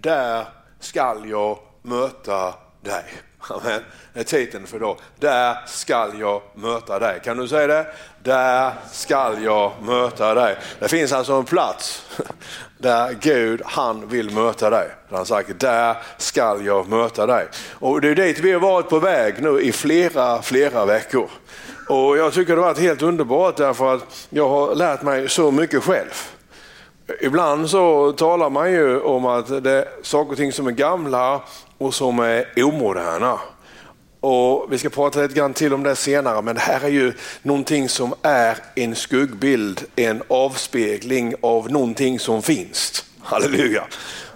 där skall jag möta dig. Amen. Det är titeln för idag. Där skall jag möta dig. Kan du säga det? Där skall jag möta dig. Det finns alltså en plats där Gud han vill möta dig. Han sagt där skall jag möta dig. Och det är dit vi har varit på väg nu i flera, flera veckor. Och jag tycker det har varit helt underbart därför att jag har lärt mig så mycket själv. Ibland så talar man ju om att det är saker och ting som är gamla och som är omoderna. Och Vi ska prata lite grann till om det senare, men det här är ju någonting som är en skuggbild, en avspegling av någonting som finns. Halleluja!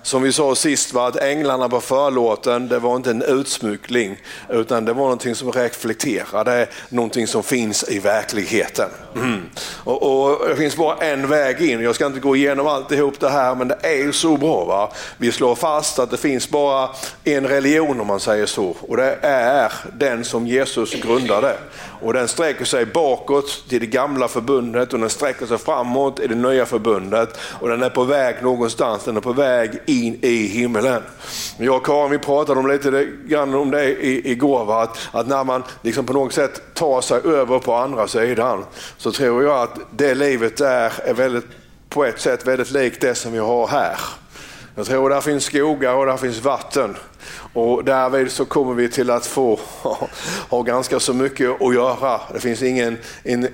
Som vi sa sist, var att änglarna på förlåten, det var inte en utsmyckling, utan det var någonting som reflekterade någonting som finns i verkligheten. Mm. Och, och, Det finns bara en väg in, jag ska inte gå igenom alltihop det här, men det är ju så bra. Va? Vi slår fast att det finns bara en religion om man säger så, och det är den som Jesus grundade. Och den sträcker sig bakåt till det gamla förbundet och den sträcker sig framåt i det nya förbundet. Och den är på väg någonstans, den är på väg in i himlen. Jag och Karin vi pratade om lite grann om det igår, va? Att, att när man liksom på något sätt tar sig över på andra sidan så tror jag att det livet där är väldigt, på ett sätt väldigt likt det som vi har här. Jag tror där finns skogar och där finns vatten. Och därvid så kommer vi till att få ha ganska så mycket att göra. Det finns ingen,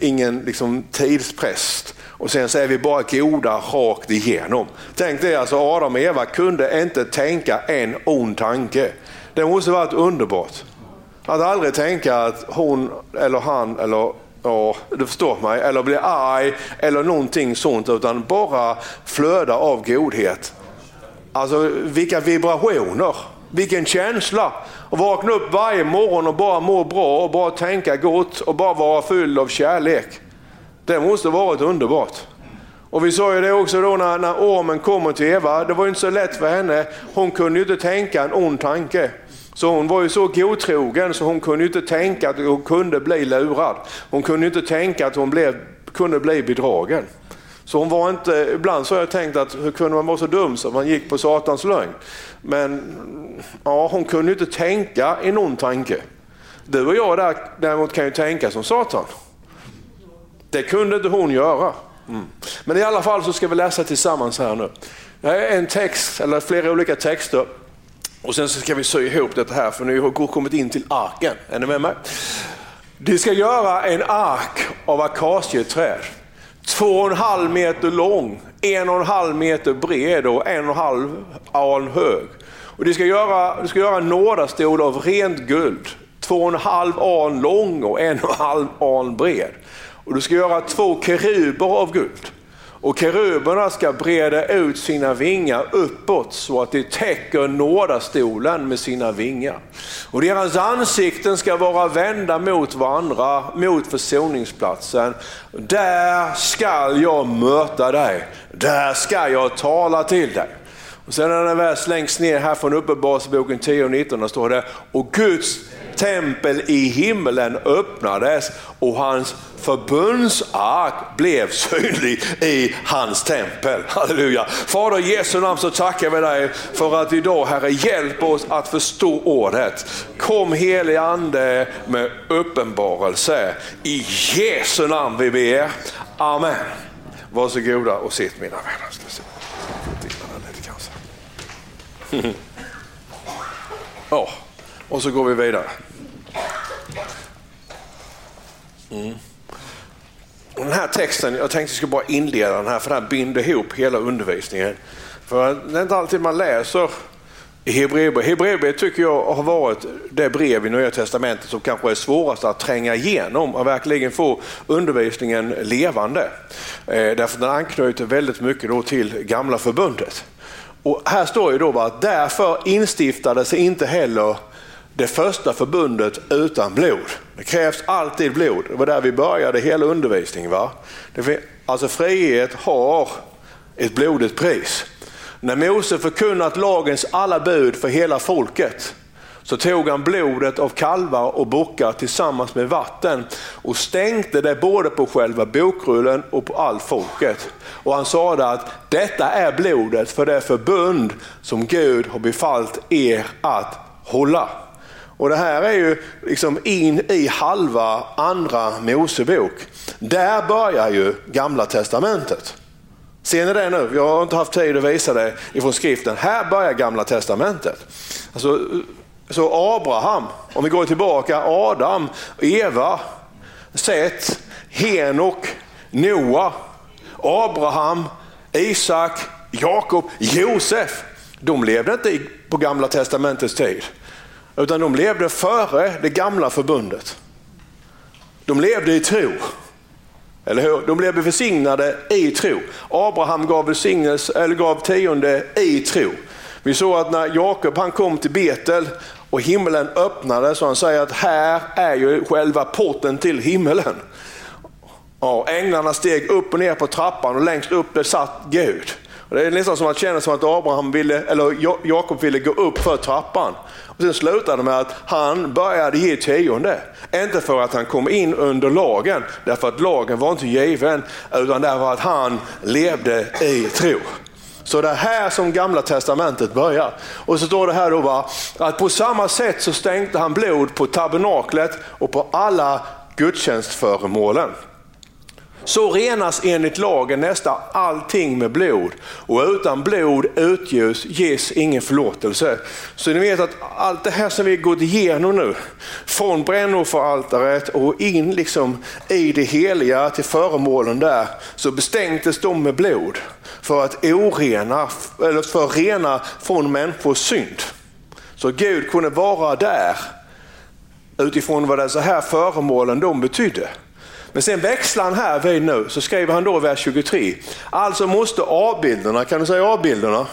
ingen liksom tidspress. Och sen så är vi bara goda rakt igenom. Tänk dig alltså Adam och Eva kunde inte tänka en ond tanke. Det måste varit underbart. Att aldrig tänka att hon eller han eller Ja, du förstår mig. Eller bli arg eller någonting sånt. Utan bara flöda av godhet. Alltså vilka vibrationer. Vilken känsla! Att vakna upp varje morgon och bara må bra och bara tänka gott och bara vara full av kärlek. Det måste varit underbart. Och Vi sa ju det också då när, när ormen kommer till Eva. Det var inte så lätt för henne. Hon kunde ju inte tänka en ond tanke. Så hon var ju så godtrogen så hon kunde ju inte tänka att hon kunde bli lurad. Hon kunde ju inte tänka att hon blev, kunde bli bedragen. Så hon var inte, ibland så har jag tänkt att hur kunde man vara så dum så man gick på Satans lögn. Men ja, hon kunde ju inte tänka i någon tanke. Du och jag där, däremot kan ju tänka som Satan. Det kunde inte hon göra. Mm. Men i alla fall så ska vi läsa tillsammans här nu. Det är en text, eller flera olika texter. Och sen så ska vi sy ihop det här för nu har vi kommit in till arken. Är ni med mig? De ska göra en ark av akacieträd. Två och en halv meter lång, en och en halv meter bred och en och en halv aln hög. Och de ska göra, de ska göra en nådastol av rent guld, två och en halv aln lång och en och en halv aln bred. Och du ska göra två keruber av guld. Och keruberna ska breda ut sina vingar uppåt så att de täcker nådastolen med sina vingar. Och deras ansikten ska vara vända mot varandra, mot försoningsplatsen. Där skall jag möta dig, där ska jag tala till dig. Och sen när den väl slängs ner här från Uppenbarelseboken 10 och 19, där står det, och Guds tempel i himmelen öppnades och hans förbundsark blev synlig i hans tempel. Halleluja. Fader i Jesu namn så tackar vi dig för att idag Herre hjälp oss att förstå ordet. Kom helig ande med uppenbarelse. I Jesu namn vi ber. Amen. Varsågoda och sitt mina vänner. Ja, oh, och så går vi vidare. Mm. Den här texten, jag tänkte jag skulle bara inleda den här för den binder ihop hela undervisningen. För det är inte alltid man läser i Hebreerbrevet. Hebreerbrevet tycker jag har varit det brev i Nya Testamentet som kanske är svårast att tränga igenom och verkligen få undervisningen levande. Eh, därför den anknyter väldigt mycket då till gamla förbundet. Och här står ju då att därför instiftades inte heller det första förbundet utan blod. Det krävs alltid blod. Det var där vi började hela undervisningen. Va? Alltså frihet har ett blodigt pris. När Mose förkunnat lagens alla bud för hela folket så tog han blodet av kalvar och bockar tillsammans med vatten och stänkte det både på själva bokrullen och på allt folket. Och han sade att detta är blodet för det förbund som Gud har befallt er att hålla. Och Det här är ju liksom in i halva andra Mosebok. Där börjar ju gamla testamentet. Ser ni det nu? Jag har inte haft tid att visa det ifrån skriften. Här börjar gamla testamentet. Alltså, så Abraham, om vi går tillbaka, Adam, Eva, Set, Henok, Noa, Abraham, Isak, Jakob, Josef. De levde inte på gamla testamentets tid, utan de levde före det gamla förbundet. De levde i tro. Eller hur? De blev välsignade i tro. Abraham gav, välsignelse, eller gav tionde i tro. Vi såg att när Jakob han kom till Betel och himlen öppnade så han säger att här är ju själva porten till himmelen. Ja, änglarna steg upp och ner på trappan och längst upp där satt Gud. Och det är nästan som att känna som att Abraham ville, eller Jakob ville gå upp för trappan. Och sen slutade det med att han började ge tionde. Inte för att han kom in under lagen, därför att lagen var inte given, utan därför att han levde i tro. Så det är här som gamla testamentet börjar. Och så står det här då va, att på samma sätt så stänkte han blod på tabernaklet och på alla gudstjänstföremålen. Så renas enligt lagen nästan allting med blod och utan blod utges ges ingen förlåtelse. Så ni vet att allt det här som vi gått igenom nu, från brännofferaltaret och in liksom i det heliga till föremålen där, så bestänktes de med blod för att orena, eller för att rena från människors synd. Så Gud kunde vara där utifrån vad dessa här föremålen de betydde. Men sen växlar han här vid nu, så skriver han då i vers 23. Alltså måste avbilderna, kan du säga avbilderna?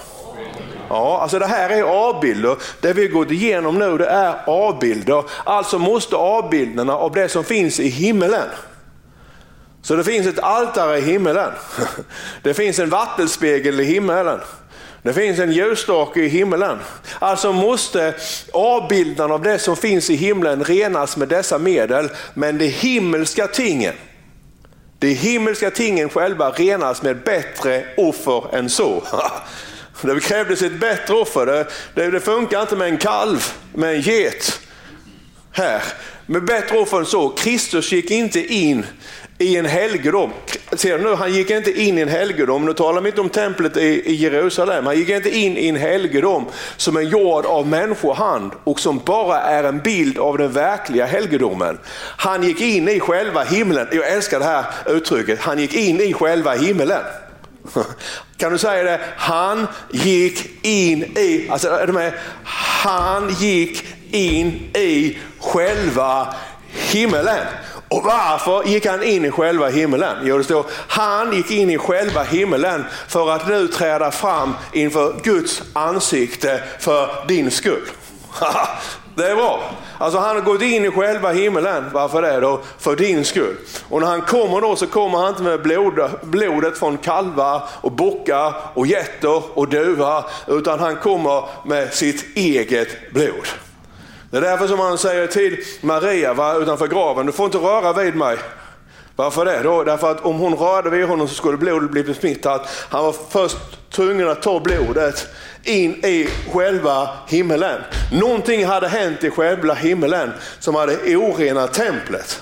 Ja, alltså det här är avbilder. Det vi gått igenom nu det är avbilder. Alltså måste avbilderna av det som finns i himmelen. Så det finns ett altare i himmelen. Det finns en vattenspegel i himmelen. Det finns en ljusstake i himlen. Alltså måste avbilden av det som finns i himlen renas med dessa medel, men de himmelska tingen, de himmelska tingen själva renas med bättre offer än så. Det krävdes ett bättre offer. Det, det, det funkar inte med en kalv, med en get. Här. Med bättre offer än så. Kristus gick inte in i en helgedom. Ser du nu, han gick inte in i en helgedom. Nu talar vi inte om templet i, Jerusalem. Han gick inte in i en helgedom som är gjord av människohand och som bara är en bild av den verkliga helgedomen. Han gick in i själva himlen. Jag älskar det här uttrycket. Han gick in i själva himlen. Kan du säga det? Han gick in i, alltså är du med? Han gick in i själva himmelen. Och varför gick han in i själva himmelen? Jo, det står han gick in i själva himmelen för att nu träda fram inför Guds ansikte för din skull. Det är bra. Alltså han har gått in i själva himmelen. Varför det då? För din skull. Och när han kommer då så kommer han inte med blod, blodet från kalvar och bockar och getter och duvar. Utan han kommer med sitt eget blod. Det är därför som han säger till Maria va, utanför graven, du får inte röra vid mig. Varför det? Då? Därför att om hon rörde vid honom så skulle blodet bli besmittat. Han var först tvungen att ta blodet in i själva himmelen. Någonting hade hänt i själva himmelen som hade orenat templet.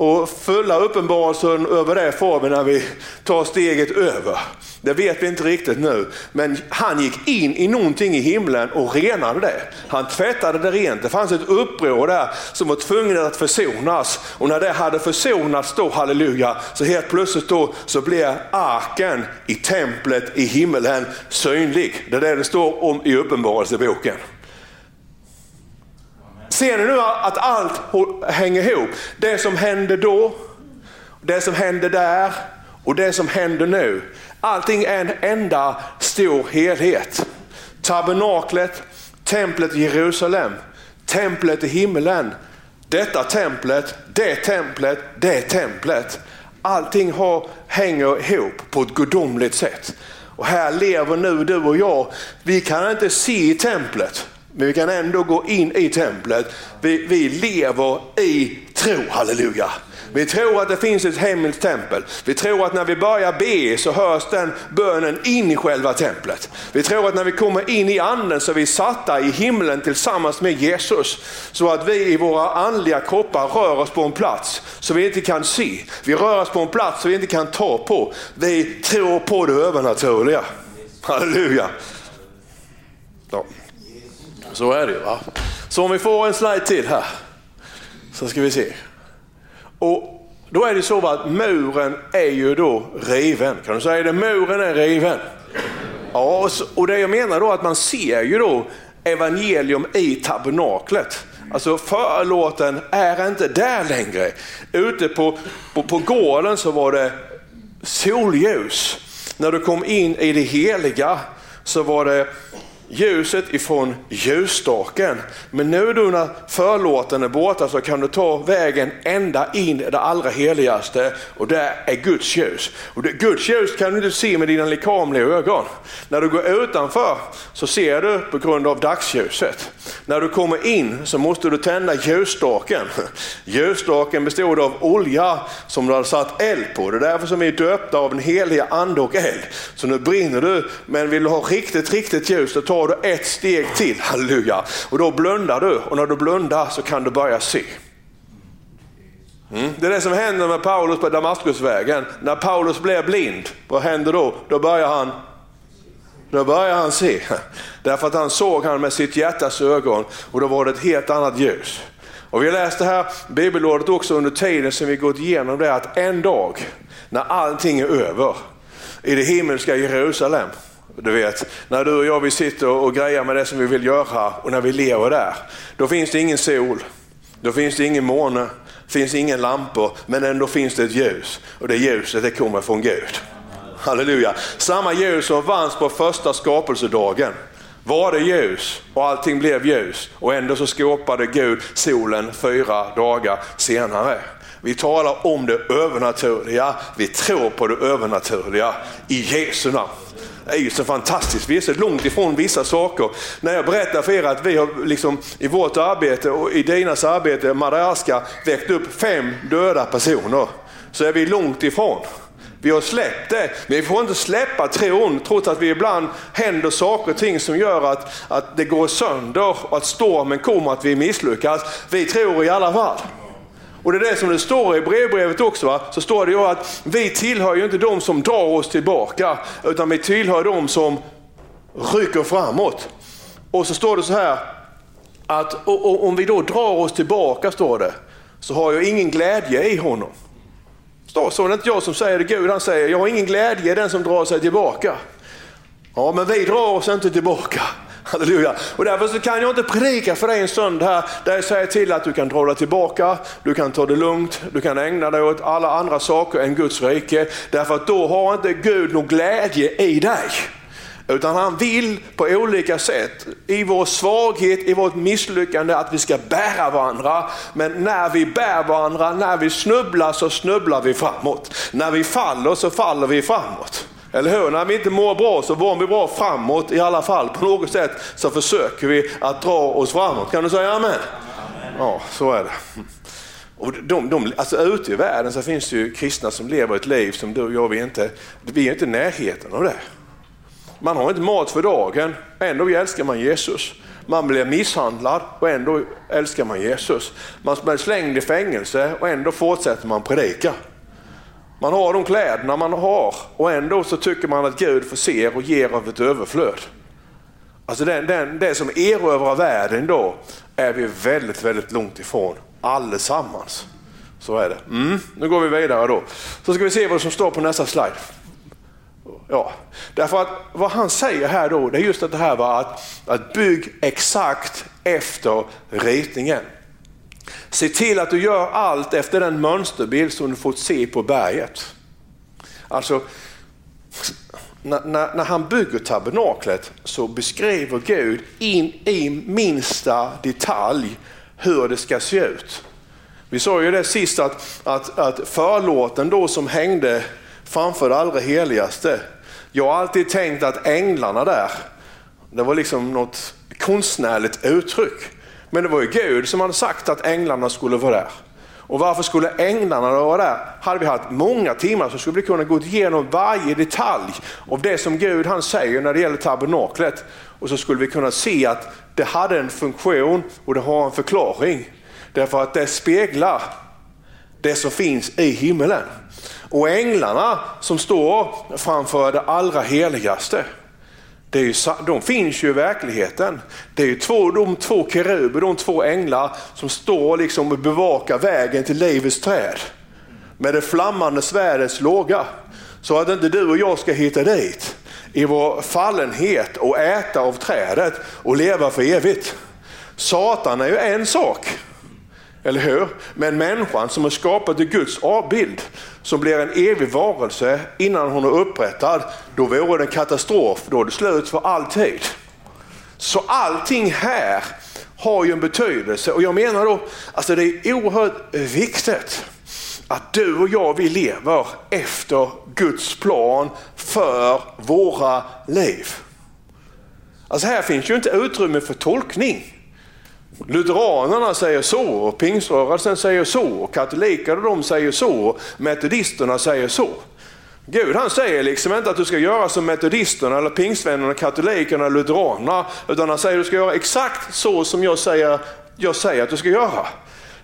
Och fulla uppenbarelsen över det får vi när vi tar steget över. Det vet vi inte riktigt nu. Men han gick in i någonting i himlen och renade det. Han tvättade det rent. Det fanns ett uppror där som var tvunget att försonas. Och när det hade försonats då, halleluja, så helt plötsligt då så blev arken i templet i himlen synlig. Det är det det står om i uppenbarelseboken. Ser ni nu att allt hänger ihop? Det som hände då, det som hände där och det som händer nu. Allting är en enda stor helhet. Tabernaklet, templet i Jerusalem, templet i himmelen, detta templet, det templet, det templet. Allting har, hänger ihop på ett gudomligt sätt. Och här lever nu du och jag. Vi kan inte se i templet. Men vi kan ändå gå in i templet. Vi, vi lever i tro, halleluja. Vi tror att det finns ett hemligt tempel. Vi tror att när vi börjar be så hörs den bönen in i själva templet. Vi tror att när vi kommer in i anden så är vi satta i himlen tillsammans med Jesus. Så att vi i våra andliga kroppar rör oss på en plats som vi inte kan se. Vi rör oss på en plats som vi inte kan ta på. Vi tror på det övernaturliga. Halleluja. Ja. Så är det ju. Va? Så om vi får en slide till här så ska vi se. Och då är det så att muren är ju då riven. Kan du säga det? Muren är riven. Ja, och det jag menar då att man ser ju då evangelium i tabernaklet. Alltså förlåten är inte där längre. Ute på, på, på gården så var det solljus. När du kom in i det heliga så var det ljuset ifrån ljusstaken. Men nu då när förlåten är borta så kan du ta vägen ända in i det allra heligaste och där är Guds ljus. Och det, Guds ljus kan du inte se med dina lekamliga ögon. När du går utanför så ser du på grund av dagsljuset. När du kommer in så måste du tända ljusstaken. Ljusstaken bestod av olja som du har satt eld på. Det är därför som vi är döpta av den heliga ande och eld. Så nu brinner du, men vill du ha riktigt, riktigt ljus så tar du ett steg till, halleluja. Och då blundar du och när du blundar så kan du börja se. Mm. Det är det som händer med Paulus på Damaskusvägen. När Paulus blir blind, vad händer då? Då börjar han då börjar han se. Därför att han såg han med sitt hjärtas ögon och då var det ett helt annat ljus. Och vi läste här bibelordet också under tiden som vi gått igenom det att en dag när allting är över i det himmelska Jerusalem du vet, när du och jag vi sitter och grejar med det som vi vill göra och när vi lever där, då finns det ingen sol, då finns det ingen måne, finns ingen lampor, men ändå finns det ett ljus och det ljuset det kommer från Gud. Halleluja. Samma ljus som fanns på första skapelsedagen var det ljus och allting blev ljus och ändå så skapade Gud solen fyra dagar senare. Vi talar om det övernaturliga, vi tror på det övernaturliga i Jesu namn. Det är ju så fantastiskt, vi är så långt ifrån vissa saker. När jag berättar för er att vi har liksom, i vårt arbete och i Dinas arbete, Madagaskar, väckt upp fem döda personer, så är vi långt ifrån. Vi har släppt det, men vi får inte släppa tron trots att vi ibland händer saker och ting som gör att, att det går sönder och att stormen kommer, att vi misslyckas. Vi tror i alla fall. Och det är det som det står i brevbrevet också. Va? Så står det ju att vi tillhör ju inte de som drar oss tillbaka, utan vi tillhör de som rycker framåt. Och så står det så här, att och, och, om vi då drar oss tillbaka, står det, så har jag ingen glädje i honom. Står så, det är inte jag som säger det, Gud han säger, jag har ingen glädje i den som drar sig tillbaka. Ja, men vi drar oss inte tillbaka. Halleluja. Och därför så kan jag inte predika för dig en stund här där jag säger till att du kan dra dig tillbaka, du kan ta det lugnt, du kan ägna dig åt alla andra saker än Guds rike. Därför att då har inte Gud någon glädje i dig. Utan han vill på olika sätt, i vår svaghet, i vårt misslyckande, att vi ska bära varandra. Men när vi bär varandra, när vi snubblar så snubblar vi framåt. När vi faller så faller vi framåt. Eller hur? När vi inte mår bra så mår vi bra framåt i alla fall. På något sätt så försöker vi att dra oss framåt. Kan du säga amen? amen. Ja, så är det. Och de, de, alltså ute i världen så finns det ju kristna som lever ett liv som du och jag, vi inte, vi är inte i närheten av det. Man har inte mat för dagen, ändå älskar man Jesus. Man blir misshandlad och ändå älskar man Jesus. Man blir slängd i fängelse och ändå fortsätter man predika. Man har de kläderna man har och ändå så tycker man att Gud förser och ger av ett överflöd. Alltså den, den, det som erövrar världen då är vi väldigt, väldigt långt ifrån allesammans. Så är det. Mm, nu går vi vidare då. Så ska vi se vad som står på nästa slide. Ja, därför att vad han säger här då, det är just att det här var att, att bygg exakt efter ritningen. Se till att du gör allt efter den mönsterbild som du fått se på berget. Alltså, när, när, när, han bygger tabernaklet så beskriver Gud in i minsta detalj hur det ska se ut. Vi sa ju det sist att, att, att förlåten då som hängde framför det allra heligaste. Jag har alltid tänkt att änglarna där, det var liksom något konstnärligt uttryck. Men det var ju Gud som hade sagt att änglarna skulle vara där. Och varför skulle änglarna vara där? Hade vi haft många timmar så skulle vi kunna gå igenom varje detalj av det som Gud han säger när det gäller tabernaklet. Och så skulle vi kunna se att det hade en funktion och det har en förklaring. Därför att det speglar det som finns i himmelen. Och änglarna som står framför det allra heligaste, det är ju, de finns ju i verkligheten. Det är ju två, de två keruber, de två änglar som står liksom och bevakar vägen till livets träd. Med det flammande svärdets låga. Så att inte du och jag ska hitta dit i vår fallenhet och äta av trädet och leva för evigt. Satan är ju en sak. Eller hur? Men människan som är skapad i Guds avbild, som blir en evig varelse innan hon är upprättad, då vore det en katastrof, då är det slut för alltid. Så allting här har ju en betydelse och jag menar då, alltså det är oerhört viktigt att du och jag, vi lever efter Guds plan för våra liv. Alltså här finns ju inte utrymme för tolkning. Lutheranerna säger så, och pingströrelsen säger så, och katolikerna de säger så, metodisterna säger så. Gud han säger liksom inte att du ska göra som metodisterna, eller pingstvännerna, katolikerna, lutheranerna, utan han säger att du ska göra exakt så som jag säger, jag säger att du ska göra.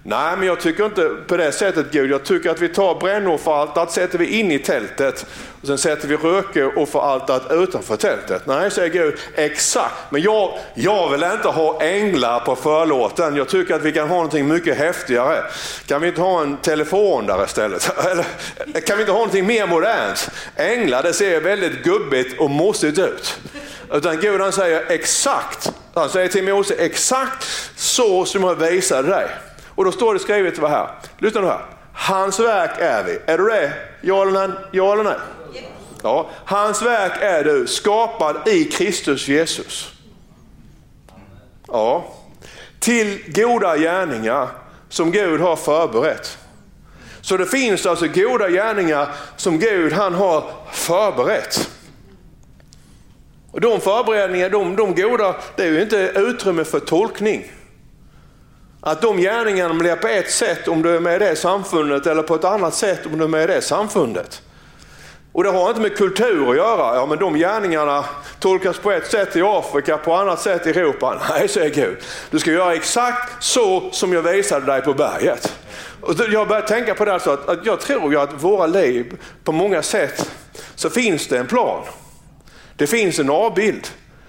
Nej, men jag tycker inte på det sättet Gud. Jag tycker att vi tar brännofferaltaret, sätter vi in i tältet och sen sätter vi rökofferaltaret utanför tältet. Nej, säger Gud, exakt. Men jag, jag vill inte ha änglar på förlåten. Jag tycker att vi kan ha någonting mycket häftigare. Kan vi inte ha en telefon där istället? Eller kan vi inte ha någonting mer modernt? Änglar, det ser väldigt gubbigt och mossigt ut. Utan Gud han säger exakt, han säger till Mose, exakt så som jag visade dig. Och då står det skrivet så här, lyssna nu här. Hans verk är vi. Är du det? Ja eller nej? Ja eller nej? Ja. Hans verk är du, skapad i Kristus Jesus. Ja. Till goda gärningar som Gud har förberett. Så det finns alltså goda gärningar som Gud han har förberett. Och de förberedningar, de, de goda, det är ju inte utrymme för tolkning. Att de gärningarna blir på ett sätt om du är med i det samfundet eller på ett annat sätt om du är med i det samfundet. Och det har inte med kultur att göra. Ja, men de gärningarna tolkas på ett sätt i Afrika, på annat sätt i Europa. Nej, säger Gud. Du ska göra exakt så som jag visade dig på berget. Och jag börjar tänka på det alltså att, att jag tror ju att våra liv, på många sätt, så finns det en plan. Det finns en avbild.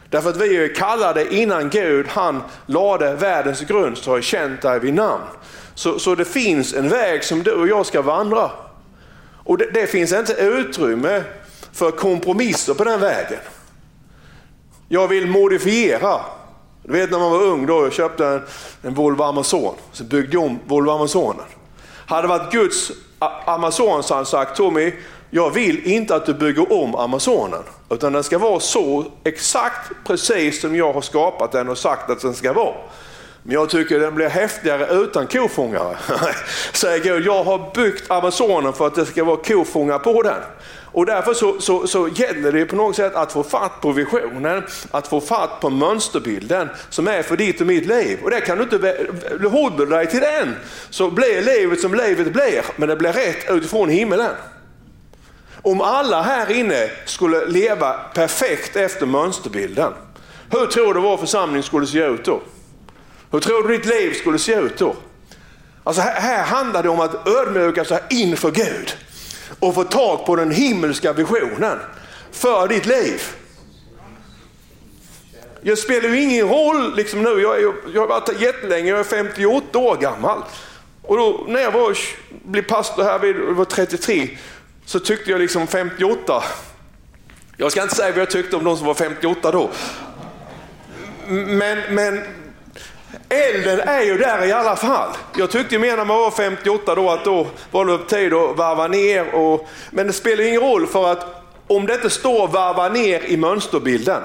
Därför att vi är kallade innan Gud han lade världens grund så har jag känt dig vid namn. Så, så det finns en väg som du och jag ska vandra. Och det, det finns inte utrymme för kompromisser på den vägen. Jag vill modifiera. Du vet när man var ung då, jag köpte en, en Volvo Amazon, så byggde jag om Volvo Amazonen. Hade det varit Guds Amazon så hade han sagt Tommy, jag vill inte att du bygger om Amazonen, utan den ska vara så exakt precis som jag har skapat den och sagt att den ska vara. Men jag tycker den blir häftigare utan kofångare. Säger Gud, jag har byggt Amazonen för att det ska vara kofångare på den. Och därför så, så, så gäller det på något sätt att få fatt på visionen, att få fatt på mönsterbilden som är för ditt och mitt liv. Och det kan du inte, håller dig till den så blir livet som livet blir, men det blir rätt utifrån himmelen. Om alla här inne skulle leva perfekt efter mönsterbilden, hur tror du vår församling skulle se ut då? Hur tror du ditt liv skulle se ut då? Alltså här, här handlar det om att ödmjuka sig inför Gud och få tag på den himmelska visionen för ditt liv. Det spelar ju ingen roll liksom nu, jag, är, jag har varit här jättelänge, jag är 58 år gammal. Och då, när jag var, blev pastor här vid var 33 så tyckte jag liksom 58. Jag ska inte säga vad jag tyckte om de som var 58 då. Men, men elden är ju där i alla fall. Jag tyckte mer när man var 58 då att då var det upp tid att varva ner. Och, men det spelar ingen roll för att om det inte står varva ner i mönsterbilden.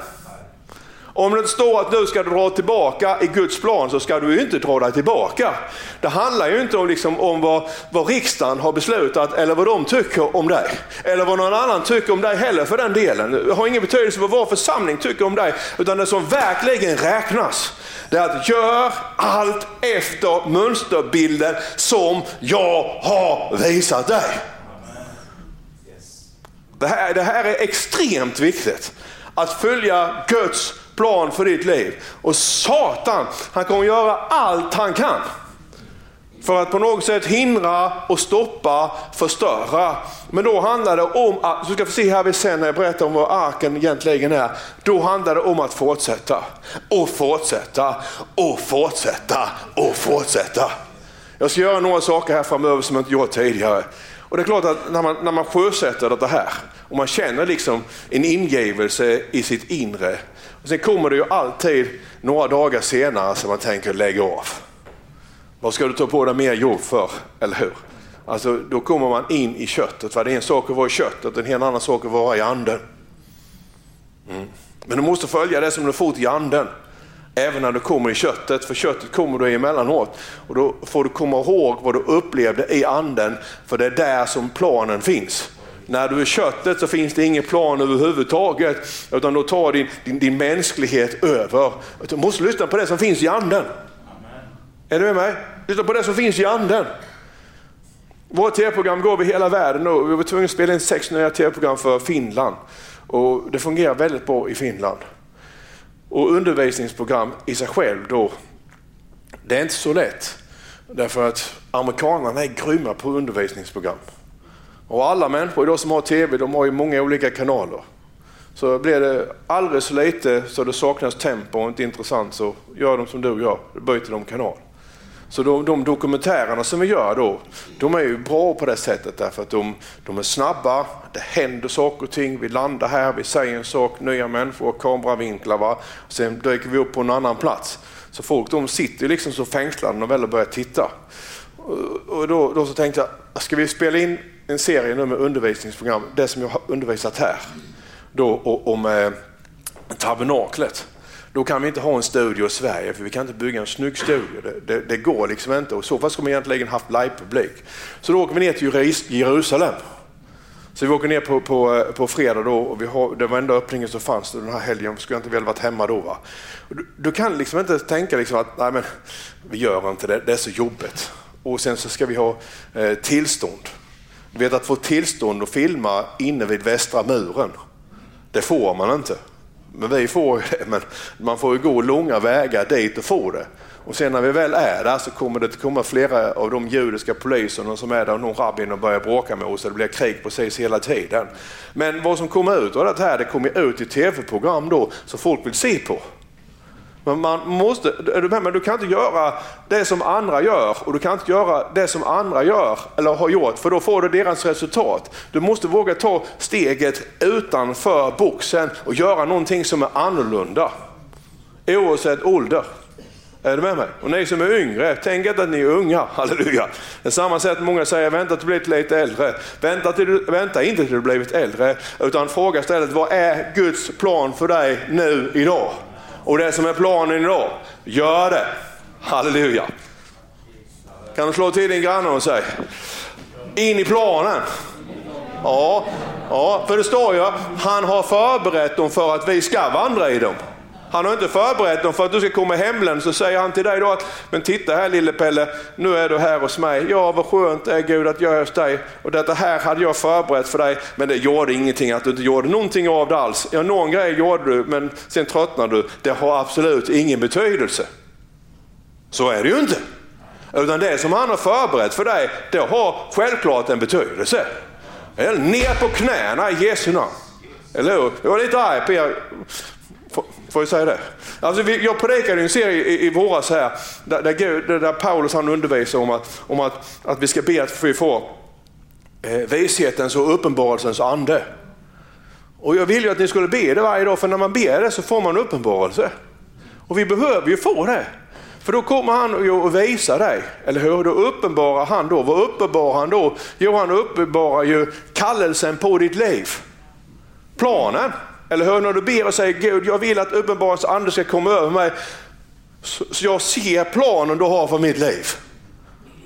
Om det står att du ska dra tillbaka i Guds plan så ska du ju inte dra dig tillbaka. Det handlar ju inte om, liksom, om vad, vad riksdagen har beslutat eller vad de tycker om dig. Eller vad någon annan tycker om dig heller för den delen. Det har ingen betydelse vad vår församling tycker om dig. Utan det som verkligen räknas det är att gör allt efter mönsterbilden som jag har visat dig. Det här, det här är extremt viktigt. Att följa Guds plan för ditt liv. Och Satan, han kommer göra allt han kan för att på något sätt hindra och stoppa, förstöra. Men då handlar det om, så ska vi se här sen när jag berättar om vad arken egentligen är. Då handlar det om att fortsätta och fortsätta och fortsätta och fortsätta. Jag ska göra några saker här framöver som jag inte gjort tidigare. Och det är klart att när man, när man sjösätter det här och man känner liksom en ingivelse i sitt inre. Och sen kommer det ju alltid några dagar senare som man tänker lägga av. Vad ska du ta på dig mer jobb för, eller hur? Alltså, då kommer man in i köttet. Va? Det är en sak att vara i köttet, en helt annan sak att vara i anden. Mm. Men du måste följa det som du fått i anden. Även när du kommer i köttet, för köttet kommer du emellanåt. Och då får du komma ihåg vad du upplevde i anden, för det är där som planen finns. När du är köttet så finns det ingen plan överhuvudtaget, utan då tar din, din, din mänsklighet över. Du måste lyssna på det som finns i anden. Amen. Är du med mig? Lyssna på det som finns i anden. Vårt tv-program går över hela världen och vi var tvungna att spela in sex nya tv-program för Finland. Och det fungerar väldigt bra i Finland. Och undervisningsprogram i sig själv då, det är inte så lätt. Därför att amerikanerna är grymma på undervisningsprogram. Och alla människor idag som har tv, de har ju många olika kanaler. Så blir det alldeles så lite så det saknas tempo och inte intressant så gör de som du gör, byter de kanal. Så de, de dokumentärerna som vi gör då, de är ju bra på det sättet därför att de, de är snabba, det händer saker och ting, vi landar här, vi säger en sak, nya människor, kameravinklar, va? sen dyker vi upp på en annan plats. Så folk de sitter liksom så fängslade när de väl börjar titta. Och då, då så tänkte jag, ska vi spela in en serie nu med undervisningsprogram, det som jag har undervisat här, då, om eh, tabernaklet. Då kan vi inte ha en studio i Sverige för vi kan inte bygga en snygg studio. Det, det, det går liksom inte och i så fall skulle man egentligen haft livepublik. Så då åker vi ner till Jerusalem. Så vi åker ner på, på, på fredag då och vi har, det var enda öppningen som fanns den här helgen. Skulle jag inte väl varit hemma då. Va? Du, du, kan liksom inte tänka liksom att nej men, vi gör inte det, det är så jobbigt. Och sen så ska vi ha eh, tillstånd. Du vet att få tillstånd att filma inne vid västra muren, det får man inte. Men vi får ju det, men man får ju gå långa vägar dit och få det. Och sen när vi väl är där så kommer det att komma flera av de judiska poliserna som är där och någon rabbin och börjar bråka med oss det blir krig precis hela tiden. Men vad som kommer ut av det här, det kommer ut i tv-program då som folk vill se på. Men man måste, är du med mig? Du kan inte göra det som andra gör och du kan inte göra det som andra gör eller har gjort för då får du deras resultat. Du måste våga ta steget utanför boxen och göra någonting som är annorlunda. Oavsett ålder. Är du med mig? Och ni som är yngre, tänk inte att ni är unga, halleluja. På samma sätt många säger, vänta till du blivit lite äldre. Vänta, till, vänta inte till du blivit äldre, utan fråga istället, vad är Guds plan för dig nu idag? Och det som är planen idag, gör det. Halleluja. Kan du slå till din granne och säga, in i planen. Ja, ja, för det står ju, han har förberett dem för att vi ska vandra i dem. Han har inte förberett dem för att du ska komma i hemlen. Så säger han till dig då att, men titta här lille Pelle, nu är du här hos mig. Ja, vad skönt det är Gud att jag är hos dig. Och detta här hade jag förberett för dig, men det gjorde ingenting att du inte gjorde någonting av det alls. Ja, någon grej gjorde du, men sen tröttnade du. Det har absolut ingen betydelse. Så är det ju inte. Utan det som han har förberett för dig, det har självklart en betydelse. Ner på knäna i Jesu namn. Eller hur? Jag var lite arg på er Får jag säga det? Alltså, jag predikade en serie i, i våras här, där, där, Gud, där Paulus han undervisar om, att, om att, att vi ska be att vi får eh, vishetens och uppenbarelsens ande. Och jag vill ju att ni skulle be det varje dag, för när man ber det så får man uppenbarelse. Och vi behöver ju få det. För då kommer han och visar dig, eller hur? Då uppenbarar han då. Vad uppenbarar han då? Jo, han uppenbarar ju kallelsen på ditt liv. Planen. Eller hur? När du ber och säger Gud, jag vill att uppenbarelsens ande ska komma över mig så, jag ser planen du har för mitt liv.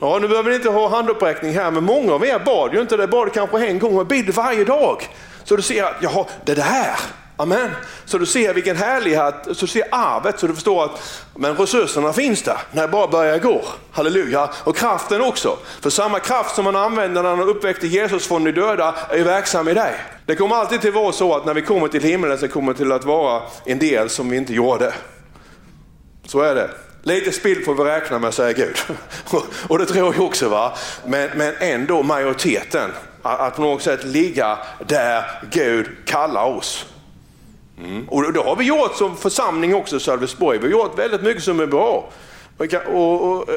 Ja, nu behöver ni inte ha handuppräckning här, men många av er bad ju inte det, bad kanske en gång och bid varje dag. Så du ser att, jaha, det är det här. Amen. Så du ser vilken härlighet, så du ser arvet, så du förstår att men resurserna finns där när jag bara börjar gå. Halleluja. Och kraften också. För samma kraft som man använder när man uppväckte Jesus från de döda är verksam i dig. Det kommer alltid till vara så att när vi kommer till himlen så kommer det till att vara en del som vi inte gjorde. Så är det. Lite spill får vi räkna med, säger Gud. Och det tror jag också. va. Men, men ändå majoriteten, att på något sätt ligga där Gud kallar oss. Mm. Och det har vi gjort som församling också i Sölvesborg. Vi har gjort väldigt mycket som är bra. Och, och,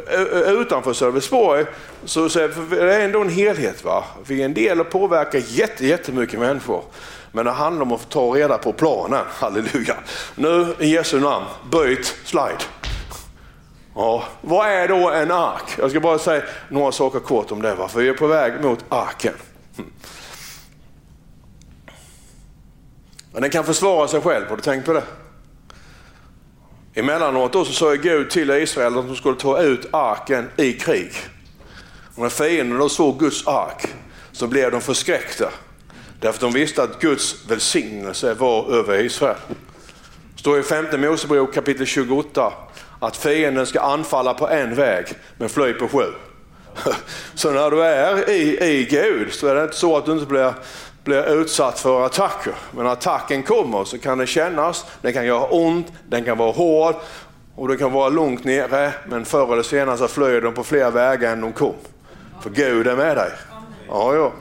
utanför Sölvesborg så, så är det ändå en helhet. Va? Vi är en del och påverkar jätte, jättemycket människor. Men det handlar om att ta reda på planen. Halleluja. Nu i Jesu namn, byt slide. Ja, vad är då en ark? Jag ska bara säga några saker kort om det. Va? För vi är på väg mot arken. Men den kan försvara sig själv, har du tänkt på det? Emellanåt då så sa Gud till Israel att de skulle ta ut arken i krig. Och när fienden då såg Guds ark så blev de förskräckta. Därför att de visste att Guds välsignelse var över Israel. Det står i femte Mosebok kapitel 28 att fienden ska anfalla på en väg men fly på sju. Så när du är i, i Gud så är det inte så att du inte blir blir utsatt för attacker. Men när attacken kommer så kan det kännas, den kan göra ont, den kan vara hård och det kan vara långt nere. Men förr eller senare så flyr de på fler vägar än de kom. För Gud är med dig. Ja, ja.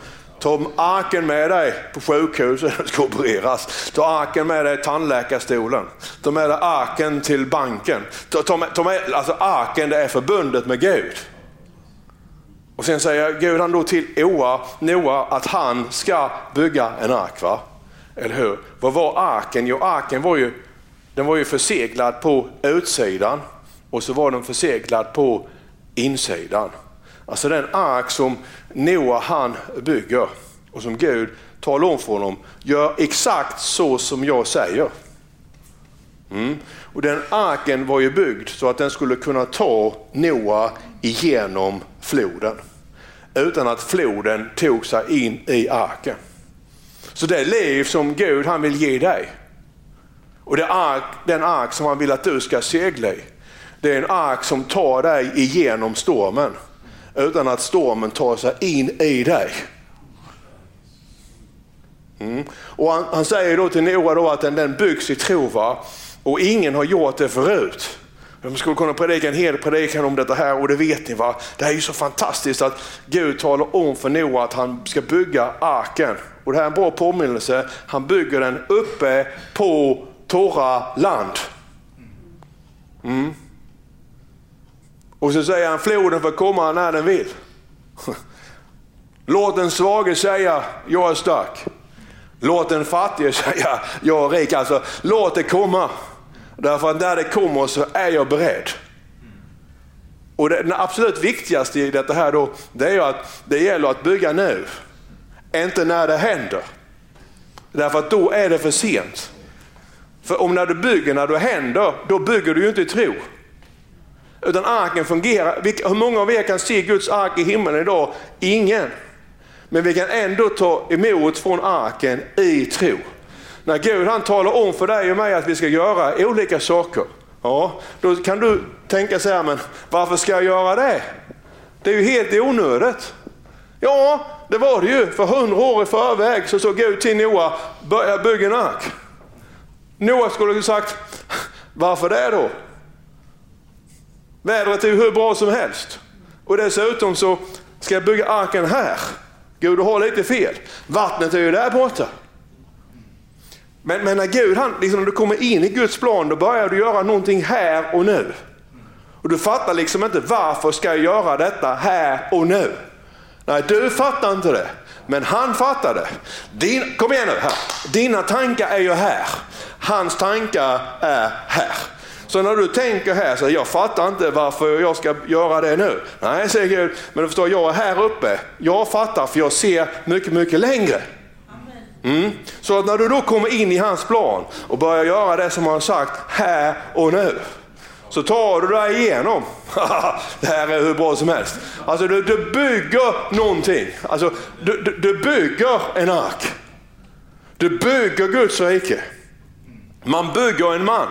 Ta arken med dig på sjukhuset när du ska opereras. Ta arken med dig i tandläkarstolen. Ta med dig arken till banken. Ta, ta med, ta med, alltså arken det är förbundet med Gud. Och sen säger Gud han då till Noa, Noa att han ska bygga en ark. Va? Eller hur? Vad var arken? Jo, arken var ju, den var ju förseglad på utsidan och så var den förseglad på insidan. Alltså den ark som Noa han bygger och som Gud talar om för honom, gör exakt så som jag säger. Mm. Och Den arken var ju byggd så att den skulle kunna ta Noa igenom floden utan att floden tog sig in i arken. Så det liv som Gud han vill ge dig och det ark, den ark som han vill att du ska segla i, det är en ark som tar dig igenom stormen utan att stormen tar sig in i dig. Mm. Och han, han, säger då till Noa då att den, den byggs i tro va? och ingen har gjort det förut. De skulle kunna predika en hel predikan om detta här och det vet ni va. Det här är ju så fantastiskt att Gud talar om för Noa att han ska bygga arken. Och det här är en bra påminnelse. Han bygger den uppe på torra land. Mm. Och så säger han floden får komma när den vill. Låt den svage säga jag är stark. Låt den fattige säga jag är rik. Alltså låt det komma. Därför att när det kommer så är jag beredd. Och det, absolut viktigaste i detta här då, det är att det gäller att bygga nu. Inte när det händer. Därför att då är det för sent. För om när du bygger, när det händer, då bygger du ju inte i tro. Utan arken fungerar. Hur många av er kan se Guds ark i himlen idag? Ingen. Men vi kan ändå ta emot från arken i tro. När Gud han talar om för dig och mig att vi ska göra olika saker, ja, då kan du tänka så här, men varför ska jag göra det? Det är ju helt onödigt. Ja, det var det ju. För hundra år i förväg så såg Gud till Noa, börja äh, bygga en ark. Noa skulle ha sagt, varför det då? Vädret är ju hur bra som helst. Och dessutom så ska jag bygga arken här. Gud, du har lite fel. Vattnet är ju där borta. Men, men när Gud, han, liksom, när du kommer in i Guds plan, då börjar du göra någonting här och nu. Och du fattar liksom inte varför ska jag göra detta här och nu? Nej, du fattar inte det. Men han fattar det. Din, kom igen nu, här. dina tankar är ju här. Hans tankar är här. Så när du tänker här, så jag fattar inte varför jag ska göra det nu. Nej, säger Gud, men du förstår, jag är här uppe. Jag fattar för jag ser mycket, mycket längre. Mm. Så att när du då kommer in i hans plan och börjar göra det som han har sagt här och nu, så tar du dig igenom. det här är hur bra som helst. Alltså du, du bygger någonting. Alltså, du, du, du bygger en ark. Du bygger Guds rike. Man bygger en man.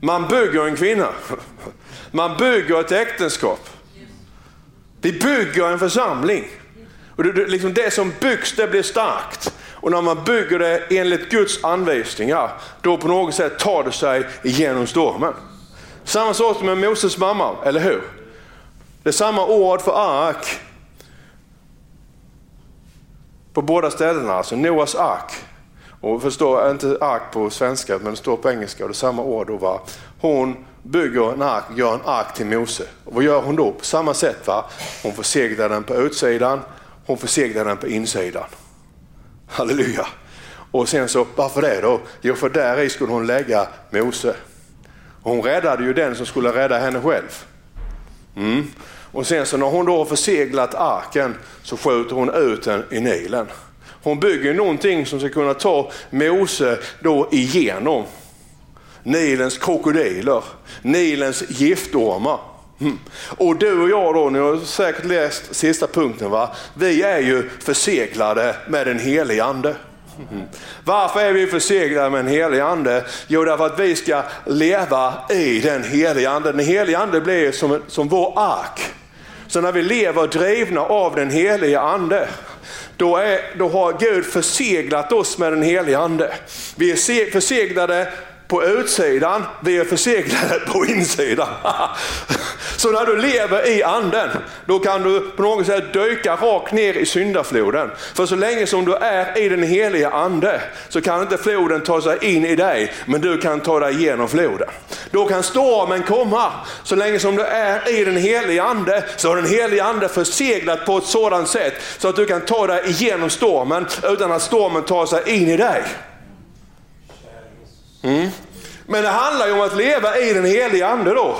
Man bygger en kvinna. Man bygger ett äktenskap. Vi bygger en församling. Och det, liksom det som byggs det blir starkt. Och när man bygger det enligt Guds anvisningar, då på något sätt tar det sig igenom stormen. Samma sak med Moses mamma, eller hur? Det är samma ord för ark på båda ställena, alltså Noas ark. Och förstår, inte ark på svenska, men det står på engelska och det är samma ord. Då, va? Hon bygger en ark, gör en ark till Mose. Och vad gör hon då? På samma sätt. va? Hon förseglar den på utsidan, hon förseglar den på insidan. Halleluja. Och sen så, varför det då? Jo, för där i skulle hon lägga Mose. Hon räddade ju den som skulle rädda henne själv. Mm. Och sen så när hon då har förseglat arken så skjuter hon ut den i Nilen. Hon bygger någonting som ska kunna ta Mose då igenom Nilens krokodiler, Nilens giftormar. Mm. Och du och jag då, ni har säkert läst sista punkten va? Vi är ju förseglade med den helige ande. Mm. Varför är vi förseglade med en helig ande? Jo, därför att vi ska leva i den helige ande. Den helige ande blir som, som vår ark. Så när vi lever drivna av den helige ande, då, är, då har Gud förseglat oss med den helige ande. Vi är förseglade på utsidan, vi är förseglade på insidan. Så när du lever i anden, då kan du på något sätt dyka rakt ner i syndafloden. För så länge som du är i den heliga ande så kan inte floden ta sig in i dig, men du kan ta dig igenom floden. Då kan stormen komma. Så länge som du är i den heliga ande så har den heliga ande förseglat på ett sådant sätt så att du kan ta dig igenom stormen utan att stormen tar sig in i dig. Mm. Men det handlar ju om att leva i den heliga ande då.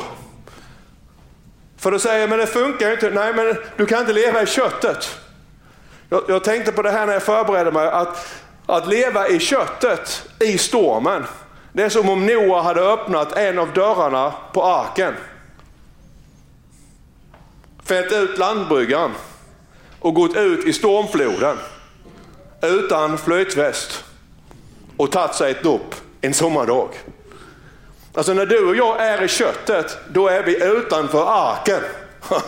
För då säger jag, men det funkar ju inte. Nej, men du kan inte leva i köttet. Jag, jag tänkte på det här när jag förberedde mig, att, att leva i köttet i stormen. Det är som om Noa hade öppnat en av dörrarna på arken. Fällt ut landbryggan och gått ut i stormfloden utan flytväst och tagit sig ett dopp en sommardag. Alltså när du och jag är i köttet, då är vi utanför arken.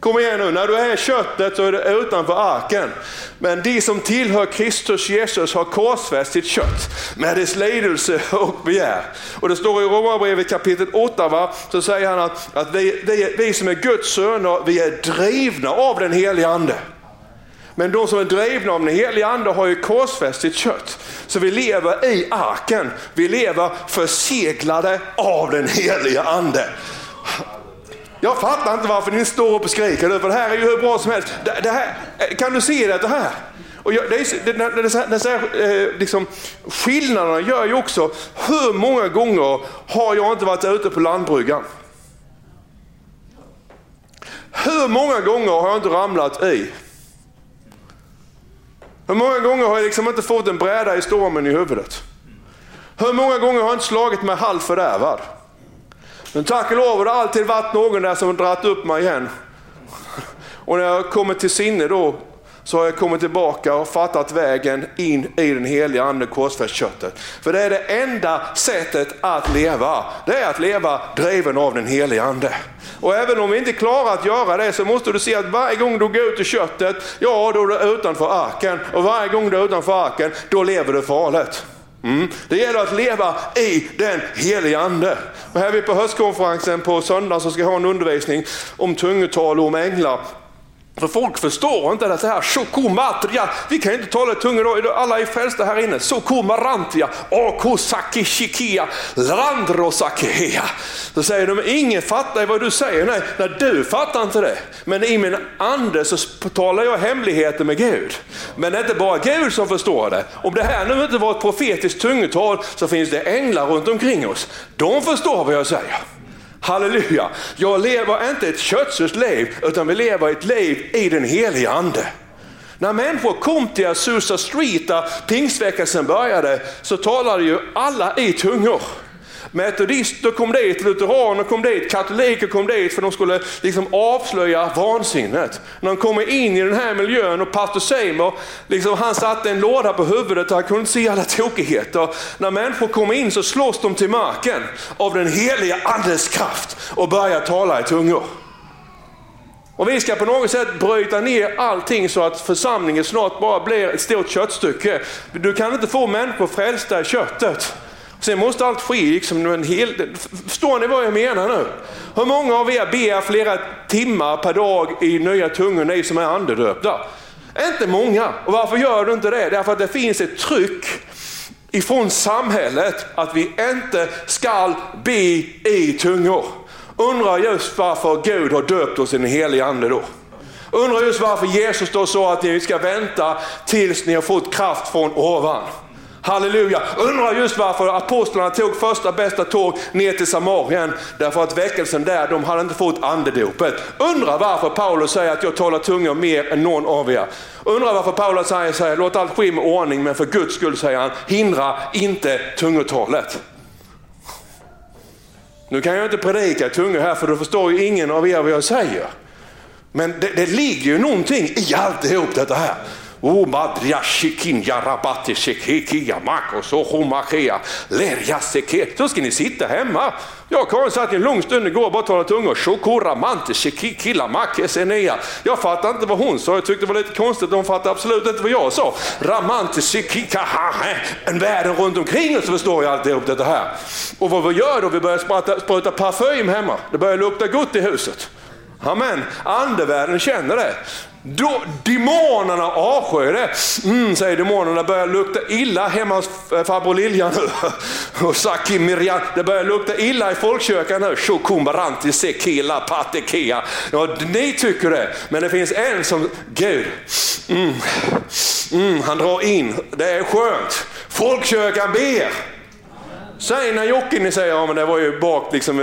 Kom igen nu, när du är i köttet så är du utanför arken. Men de som tillhör Kristus Jesus har korsfäst sitt kött med dess lidelse och begär. Och det står i Romarbrevet kapitel 8, va? så säger han att, att vi, vi, vi som är Guds söner, vi är drivna av den helige ande. Men de som är drivna av den heliga ande har ju korsfäst sitt kött. Så vi lever i arken. Vi lever förseglade av den heliga ande. Jag fattar inte varför ni står upp och skriker nu, för det här är ju hur bra som helst. Det, det här, eh, kan du se det här? Och jag, det är, det, det, det, det, eh, liksom, skillnaderna gör ju också, hur många gånger har jag inte varit ute på landbryggan? Hur många gånger har jag inte ramlat i? Hur många gånger har jag liksom inte fått en bräda i stormen i huvudet? Hur många gånger har jag inte slagit mig halvt fördärvad? Men tack och lov har det alltid varit någon där som dragit upp mig igen. Och när jag kommer till sinne då så har jag kommit tillbaka och fattat vägen in i den heliga ande korsfäst köttet. För det är det enda sättet att leva. Det är att leva driven av den heliga ande. Och även om vi inte klarar att göra det så måste du se att varje gång du går ut i köttet, ja då är du utanför arken. Och varje gång du är utanför arken, då lever du farligt. Mm. Det gäller att leva i den heliga ande. Och här är vi på höstkonferensen på söndag så ska jag ha en undervisning om tungotal och om änglar. För folk förstår inte det här, shokomatria, vi kan inte tala tungor då, alla är frälsta här inne. Sokomarantia, akosakishikia, Landrosakia. Då säger de, ingen fattar vad du säger. Nej, nej, du fattar inte det. Men i min ande så talar jag hemligheter med Gud. Men det är inte bara Gud som förstår det. Om det här nu inte var ett profetiskt tungotal så finns det änglar runt omkring oss. De förstår vad jag säger. Halleluja! Jag lever inte ett kötsligt liv, utan vi lever ett liv i den heliga ande. När människor kom till Azusa Street där pingstväckelsen började så talade ju alla i tungor. Metodister kom dit, lutheraner kom dit, katoliker kom dit för de skulle liksom avslöja vansinnet. När de kommer in i den här miljön och pastor Seymour, liksom, han satte en låda på huvudet och han kunde se alla tokigheter. När människor kommer in så slås de till marken av den heliga andens kraft och börjar tala i tungor. Och vi ska på något sätt bryta ner allting så att församlingen snart bara blir ett stort köttstycke. Du kan inte få människor frälsta i köttet. Sen måste allt ske liksom en hel... Förstår ni vad jag menar nu? Hur många av er ber flera timmar per dag i nya tungor, ni som är andedöpta? Inte många. Och varför gör du inte det? Därför att det finns ett tryck ifrån samhället att vi inte ska be i tungor. Undrar just varför Gud har döpt oss i den helige ande då. Undrar just varför Jesus då sa att ni ska vänta tills ni har fått kraft från ovan. Halleluja. Undrar just varför apostlarna tog första bästa tåg ner till Samarien. Därför att väckelsen där, de hade inte fått andedopet. Undrar varför Paulus säger att jag talar tungor mer än någon av er. Undrar varför Paulus säger så här, låt allt ske med ordning, men för Guds skull säger han, hindra inte tungotalet. Nu kan jag inte predika i tungor här för då förstår ju ingen av er vad jag säger. Men det, det ligger ju någonting i alltihop detta här. O madria shikinja rabati shikikia makos och lerja seke. Så ska ni sitta hemma. Jag och Karin satt en lång stund igår och bara talade tungor. Shokora shikikila makesenea. Jag fattade inte vad hon sa. Jag tyckte det var lite konstigt. Hon fattade absolut inte vad jag sa. Ramante shikika En världen runt omkring oss förstår jag alltihop detta här. Och vad vi gör då? Vi börjar spruta, spruta parfym hemma. Det börjar lukta gott i huset. Amen. Andevärlden känner det. Då, demonerna avskyr det. Mm, säger demonerna, börjar lukta illa hemma hos eh, farbror Lilja nu. Och Saki Mirjan, det börjar lukta illa i folkkyrkan nu. Shokumbaranti sekila patekea. Ja, ni tycker det, men det finns en som, Gud, mm, mm, han drar in, det är skönt. Folkkyrkan ber. Seinäjoki, ni säger, ja men det var ju bak liksom,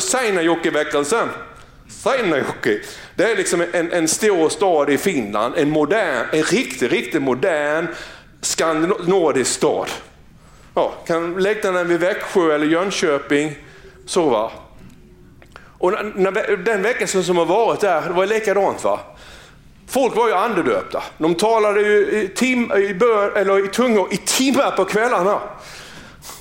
Seinäjoki-väckelsen. Seinäjoki. Det är liksom en, en stor stad i Finland, en, modern, en riktigt, riktigt modern skandinavisk stad. Ja, kan lägga den vid Växjö eller Jönköping. Så va. Och när, den veckan som har varit där, det var likadant va. Folk var ju andedöpta. De talade ju i, tim, i, bör, eller i tungor i timmar på kvällarna.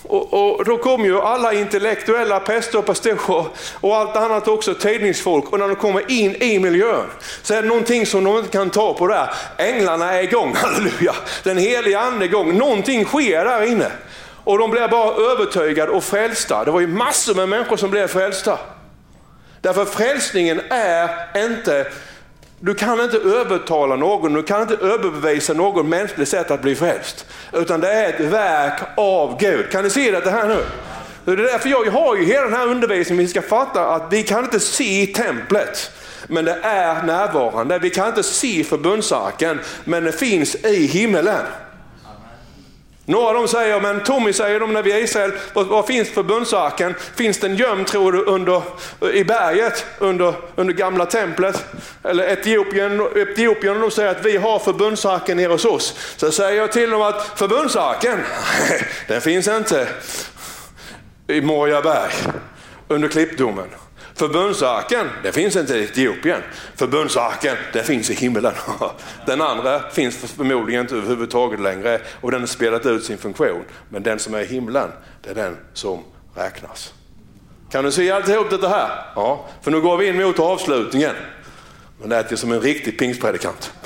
Och, och, då kom ju alla intellektuella präster och pastorer och allt annat också, tidningsfolk. Och när de kommer in i miljön så är det någonting som de inte kan ta på där. Änglarna är igång, halleluja. Den heliga ande är igång. Någonting sker där inne. Och de blev bara övertygade och frälsta. Det var ju massor med människor som blev frälsta. Därför frälsningen är inte du kan inte övertala någon, du kan inte överbevisa någon mänskligt sätt att bli frälst. Utan det är ett verk av Gud. Kan ni se det här nu? Det är därför jag har ju hela den här undervisningen, vi ska fatta att vi kan inte se templet. Men det är närvarande. Vi kan inte se förbundsarken, men det finns i himmelen. Några av dem säger, men Tommy säger de när vi är i Israel, vad, finns förbundsarken? Finns den gömd tror du under, i berget under, under gamla templet? Eller Etiopien, Etiopien de säger att vi har förbundsarken nere hos oss. Så säger jag till dem att förbundsarken, den finns inte i Moriaberg under klippdomen. Förbundsarken, det finns inte i Etiopien. Förbundsarken, det finns i himlen. Den andra finns förmodligen inte överhuvudtaget längre och den har spelat ut sin funktion. Men den som är i himlen, det är den som räknas. Kan du se alltihop detta här? Ja, för nu går vi in mot avslutningen. Men lät ju som en riktig pingstpredikant.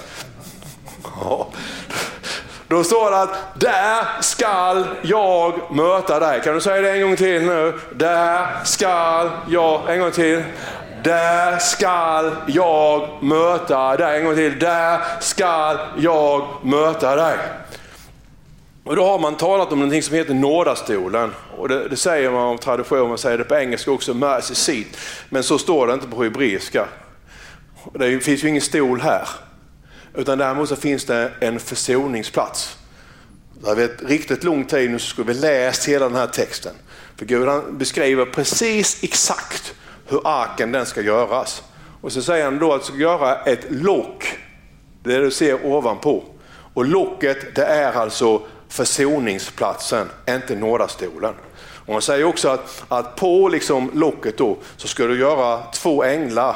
Ja. Då står det att där skall jag möta dig. Kan du säga det en gång till nu? Där skall jag, en gång till. Där skall jag möta dig. En gång till. Där skall jag möta dig. Och då har man talat om någonting som heter nådastolen. Och det, det säger man av tradition, man säger det på engelska också, mercy seat. Men så står det inte på hebreiska. Det finns ju ingen stol här. Utan däremot så finns det en försoningsplats. Det har varit riktigt lång tid nu så skulle vi läst hela den här texten. För Gud han beskriver precis exakt hur arken den ska göras. Och så säger han då att ska göra ett lock Det du ser ovanpå. Och locket det är alltså försoningsplatsen, inte nådastolen. Och han säger också att, att på liksom locket då så ska du göra två änglar,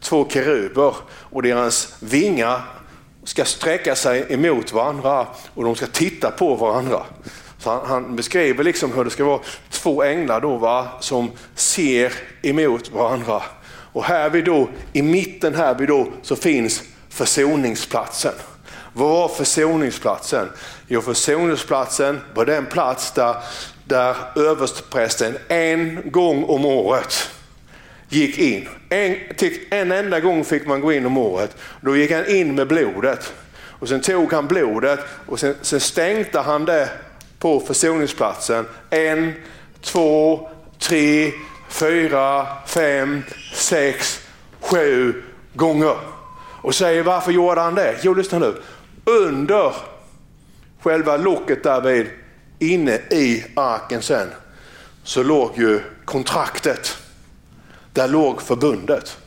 två keruber och deras vingar ska sträcka sig emot varandra och de ska titta på varandra. Så han, han beskriver liksom hur det ska vara två änglar då, va, som ser emot varandra. Och här vid då, i mitten här vid då, så finns försoningsplatsen. Vad var försoningsplatsen? Jo, försoningsplatsen var den plats där, där översteprästen en gång om året gick in. En, en enda gång fick man gå in om året. Då gick han in med blodet. Och Sen tog han blodet och sen, sen stänkte han det på försoningsplatsen. En, två, tre, fyra, fem, sex, sju gånger. Och säger varför gjorde han det? Jo, lyssna nu. Under själva locket därvid, inne i arken sen, så låg ju kontraktet. Där låg förbundet.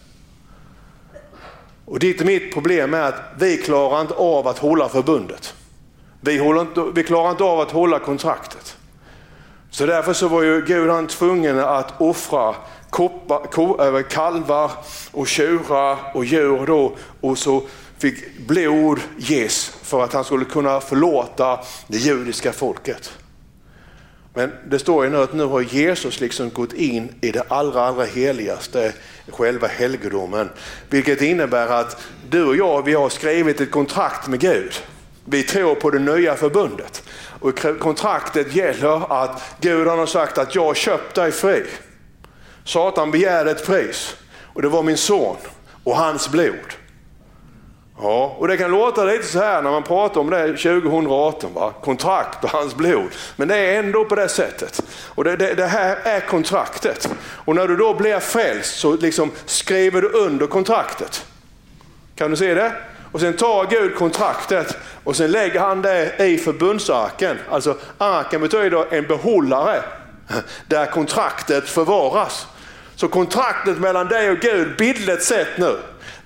Och ditt och mitt problem är att vi klarar inte av att hålla förbundet. Vi, håller inte, vi klarar inte av att hålla kontraktet. Så därför så var ju Gud han tvungen att offra koppa, kalvar och tjurar och djur då och så fick blod ges för att han skulle kunna förlåta det judiska folket. Men det står ju nu att nu har Jesus liksom gått in i det allra, allra heligaste, själva helgedomen. Vilket innebär att du och jag, vi har skrivit ett kontrakt med Gud. Vi tror på det nya förbundet. Och kontraktet gäller att Gud har sagt att jag har köpt dig fri. Satan begärde ett pris och det var min son och hans blod. Ja, och det kan låta lite så här när man pratar om det 2018, va? kontrakt och hans blod. Men det är ändå på det sättet. Och det, det, det här är kontraktet. Och när du då blir frälst så liksom skriver du under kontraktet. Kan du se det? Och sen tar Gud kontraktet och sen lägger han det i förbundsarken. Alltså arken betyder en behållare där kontraktet förvaras. Så kontraktet mellan dig och Gud, bildligt sett nu,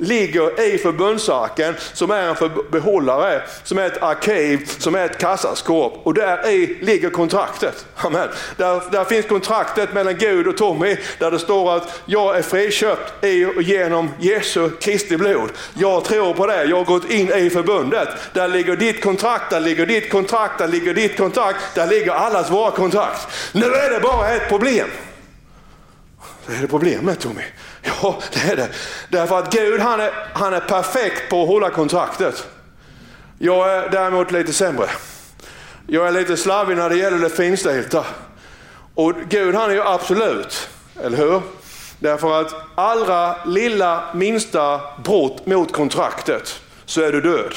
ligger i förbundsarken som är en behållare, som är ett arkiv, som är ett kassaskåp och där i ligger kontraktet. Amen. Där, där finns kontraktet mellan Gud och Tommy där det står att jag är friköpt i och genom Jesu Kristi blod. Jag tror på det, jag har gått in i förbundet. Där ligger ditt kontrakt, där ligger ditt kontrakt, där ligger ditt kontrakt, där ligger allas våra kontrakt. Nu är det bara ett problem. Är det problemet Tommy. Ja, det är det. Därför att Gud han är, han är perfekt på att hålla kontraktet. Jag är däremot lite sämre. Jag är lite slarvig när det gäller det finstilta. Och Gud han är ju absolut, eller hur? Därför att allra lilla minsta brott mot kontraktet så är du död.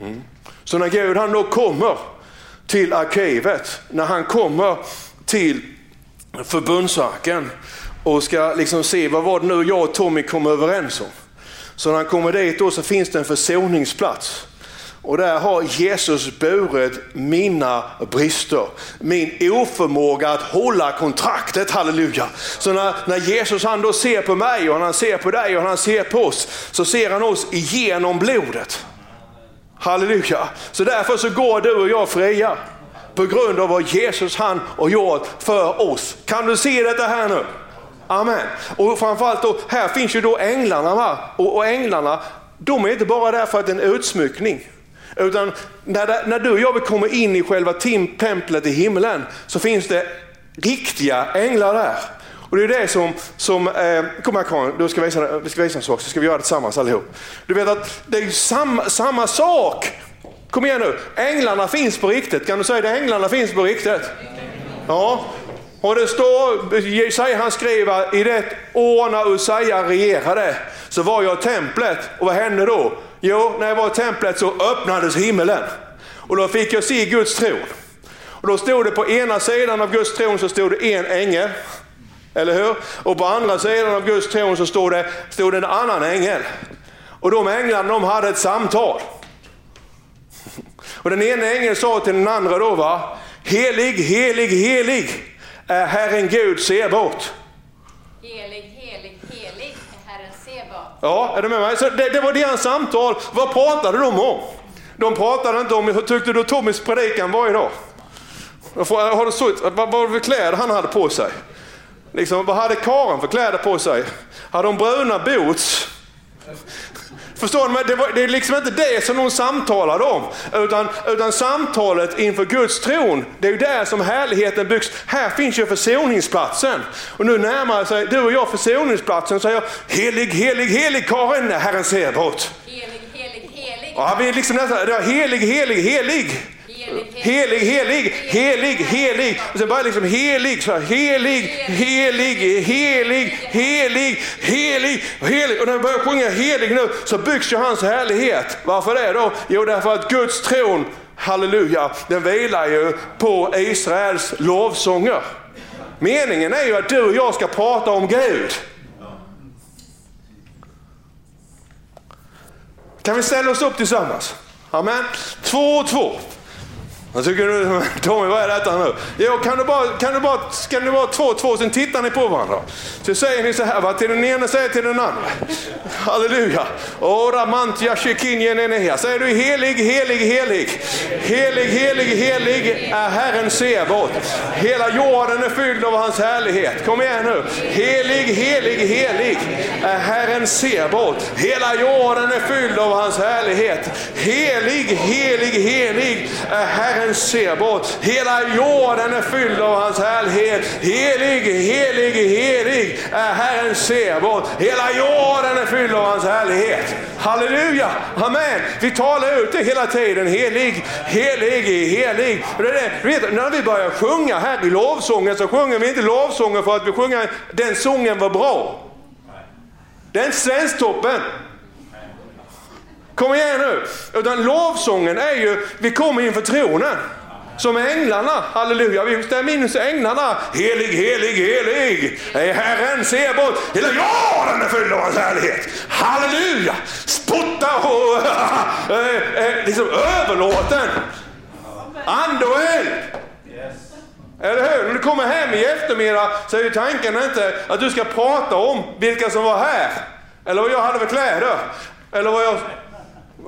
Mm. Så när Gud han då kommer till arkivet, när han kommer till förbundsarken och ska liksom se vad var det nu jag och Tommy kom överens om. Så när han kommer dit då så finns det en försoningsplats. Och där har Jesus burit mina brister, min oförmåga att hålla kontraktet, halleluja. Så när, när Jesus han då ser på mig och han ser på dig och han ser på oss, så ser han oss igenom blodet. Halleluja. Så därför så går du och jag fria på grund av vad Jesus han har gjort för oss. Kan du se detta här nu? Amen. Och framförallt då, här finns ju då änglarna va? Och, och änglarna, de är inte bara där för att det är en utsmyckning. Utan när, när du och jag kommer in i själva templet i himlen så finns det riktiga änglar där. Och det är det som, som eh, kom här Karin, du ska visa, vi ska visa en sak så ska vi göra det tillsammans allihop. Du vet att det är samma, samma sak Kom igen nu, änglarna finns på riktigt. Kan du säga det? Änglarna finns på riktigt. Ja, och det står, Jesaja han skriver, i det år när Usaja regerade så var jag i templet och vad hände då? Jo, när jag var i templet så öppnades himmelen och då fick jag se Guds tron. Och då stod det på ena sidan av Guds tron så stod det en ängel. Eller hur? Och på andra sidan av Guds tron så stod det, stod det en annan ängel. Och de änglarna de hade ett samtal. Och den ena ängeln sa till den andra då, va? helig, helig, helig är Herren Gud Sebot. Helig, helig, helig är Herren Sebot. Ja, är du med mig? Så det, det var deras samtal. Vad pratade de om? De pratade inte om, hur tyckte du Tommys predikan var idag? Har du sett, vad var det för kläder han hade på sig? Liksom, vad hade Karin för kläder på sig? Hade hon bruna boots? Förstår ni? Det, var, det är liksom inte det som de samtalade om. Utan, utan samtalet inför Guds tron, det är ju där som härligheten byggs. Här finns ju försoningsplatsen. Och nu närmar sig du och jag försoningsplatsen och säger helig, helig, helig Karin, Herren ser bort. Helig, helig, helig. Ja, vi är liksom nästan, helig, helig, helig. Helig, helig, helig, helig. Och sen bara liksom helig, så här, helig, helig, helig, helig, helig, helig. Och när vi börjar sjunga helig nu så byggs ju hans härlighet. Varför det då? Jo, därför att Guds tron, halleluja, den vilar ju på Israels lovsånger. Meningen är ju att du och jag ska prata om Gud. Kan vi ställa oss upp tillsammans? Amen. Två och två. Jag tycker du, Tommy, vad är detta nu? Jo, kan du bara, kan du bara, kan du bara två två, sen tittar ni på varandra. Så säger ni så här, va? till den ena säger till den andra. Halleluja. Ora mantia shekinje Säger du helig, helig, helig. Helig, helig, helig är Herren Sebot. Hela jorden är fylld av hans härlighet. Kom igen nu. Helig, helig, helig är Herren Sebot. Hela jorden är fylld av hans härlighet. Helig, helig, helig är Herren Herren Sebot. Hela jorden är fylld av hans härlighet. Helig, helig, helig är Herren Sebot. Hela jorden är fylld av hans härlighet. Halleluja, amen. Vi talar ut det hela tiden. Helig, helig, helig. Det det. Vet, när vi börjar sjunga här i lovsången så sjunger vi inte lovsången för att vi sjunger den sången var bra. Den svensktoppen. Kom igen nu. Utan lovsången är ju, vi kommer inför tronen. Som änglarna, halleluja, vi stämmer in änglarna. Helig, helig, helig är Herren ser bort. Hela jorden är full av hans härlighet. Halleluja! Spotta och äh, äh, liksom överlåten. Ande och eld. Eller hur? När du kommer hem i eftermiddag så är ju tanken inte att du ska prata om vilka som var här. Eller vad jag hade för kläder. Eller vad jag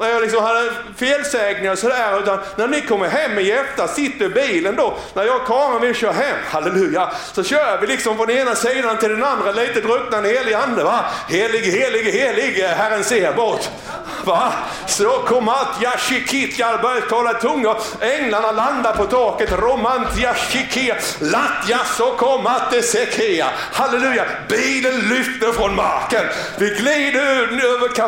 jag liksom hade felsägningar och sådär. Utan när ni kommer hem i efter, sitter i bilen då, när jag och Karin vill köra hem, halleluja, så kör vi liksom från ena sidan till den andra, lite drucknande helig ande. Va? Helig, helig, helig, Herren ser bort. Va? Så komat yashikit, jag började tala tungor. Änglarna landar på taket. Romant yashikia, latja så komat sekia. Halleluja, bilen lyfter från marken. Vi glider över,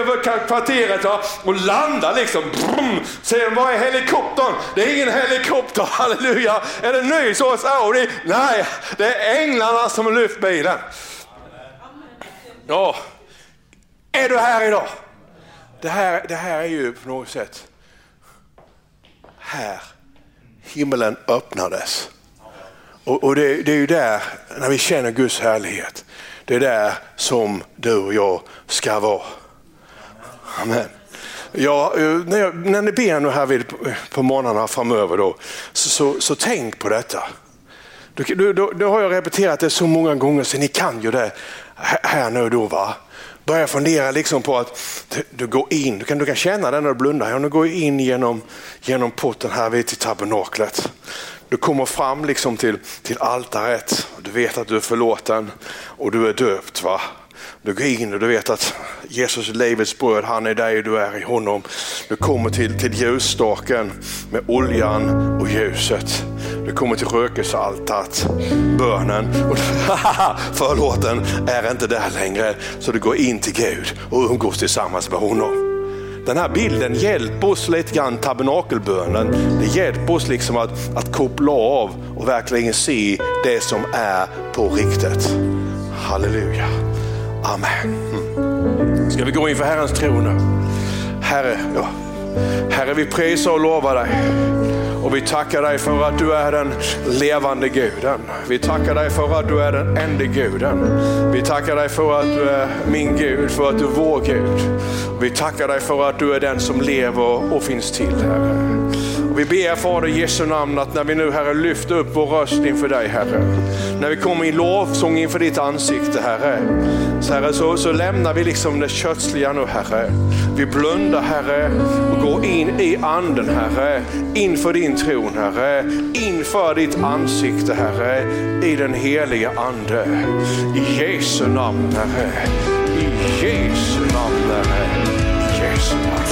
över kvarteret. Va? Och landar liksom. Brum. Säger var är helikoptern? Det är ingen helikopter, halleluja. Är det ny sorts Audi? Nej, det är änglarna som har lyft bilen. Ja, är du här idag? Det här, det här är ju på något sätt, här, himlen öppnades. Och, och det, det, är ju där, när vi känner Guds härlighet, det är där som du och jag ska vara. Amen. Ja, eh, när, jag, när ni ber nu här vid, på morgnarna framöver då, så, så, så tänk på detta. Då, då, då, har jag repeterat det så många gånger så ni kan ju det här nu då. va. Börja fundera liksom på att du går in, du kan, du kan känna det när du blundar. Ja, du går in genom, genom porten här vid till tabernaklet. Du kommer fram liksom till, till altaret, du vet att du är förlåten och du är döpt. va. Du går in och du vet att Jesus är livets bröd, han är dig och du är i honom. Du kommer till, till ljusstaken med oljan och ljuset. Du kommer till rökelsealtaret, bönen och förlåten är inte där längre. Så du går in till Gud och umgås tillsammans med honom. Den här bilden hjälper oss lite grann, tabernakelbönen. Det hjälper oss liksom att, att koppla av och verkligen se det som är på riktigt. Halleluja. Amen. Mm. Ska vi gå inför Herrens tron nu? Herre, ja. Herre, vi prisar och lovar dig. Och vi tackar dig för att du är den levande guden. Vi tackar dig för att du är den enda guden. Vi tackar dig för att du är min Gud, för att du är vår Gud. Vi tackar dig för att du är den som lever och finns till, Herre. Vi ber Fader i Jesu namn att när vi nu Herre lyfter upp vår röst inför dig Herre, när vi kommer i lovsång inför ditt ansikte Herre, så, herre så, så lämnar vi liksom det kötsliga nu Herre. Vi blundar Herre och går in i anden Herre, inför din tron Herre, inför ditt ansikte Herre, i den heliga Ande. I Jesu namn Herre, i Jesu namn Herre, i Jesu namn.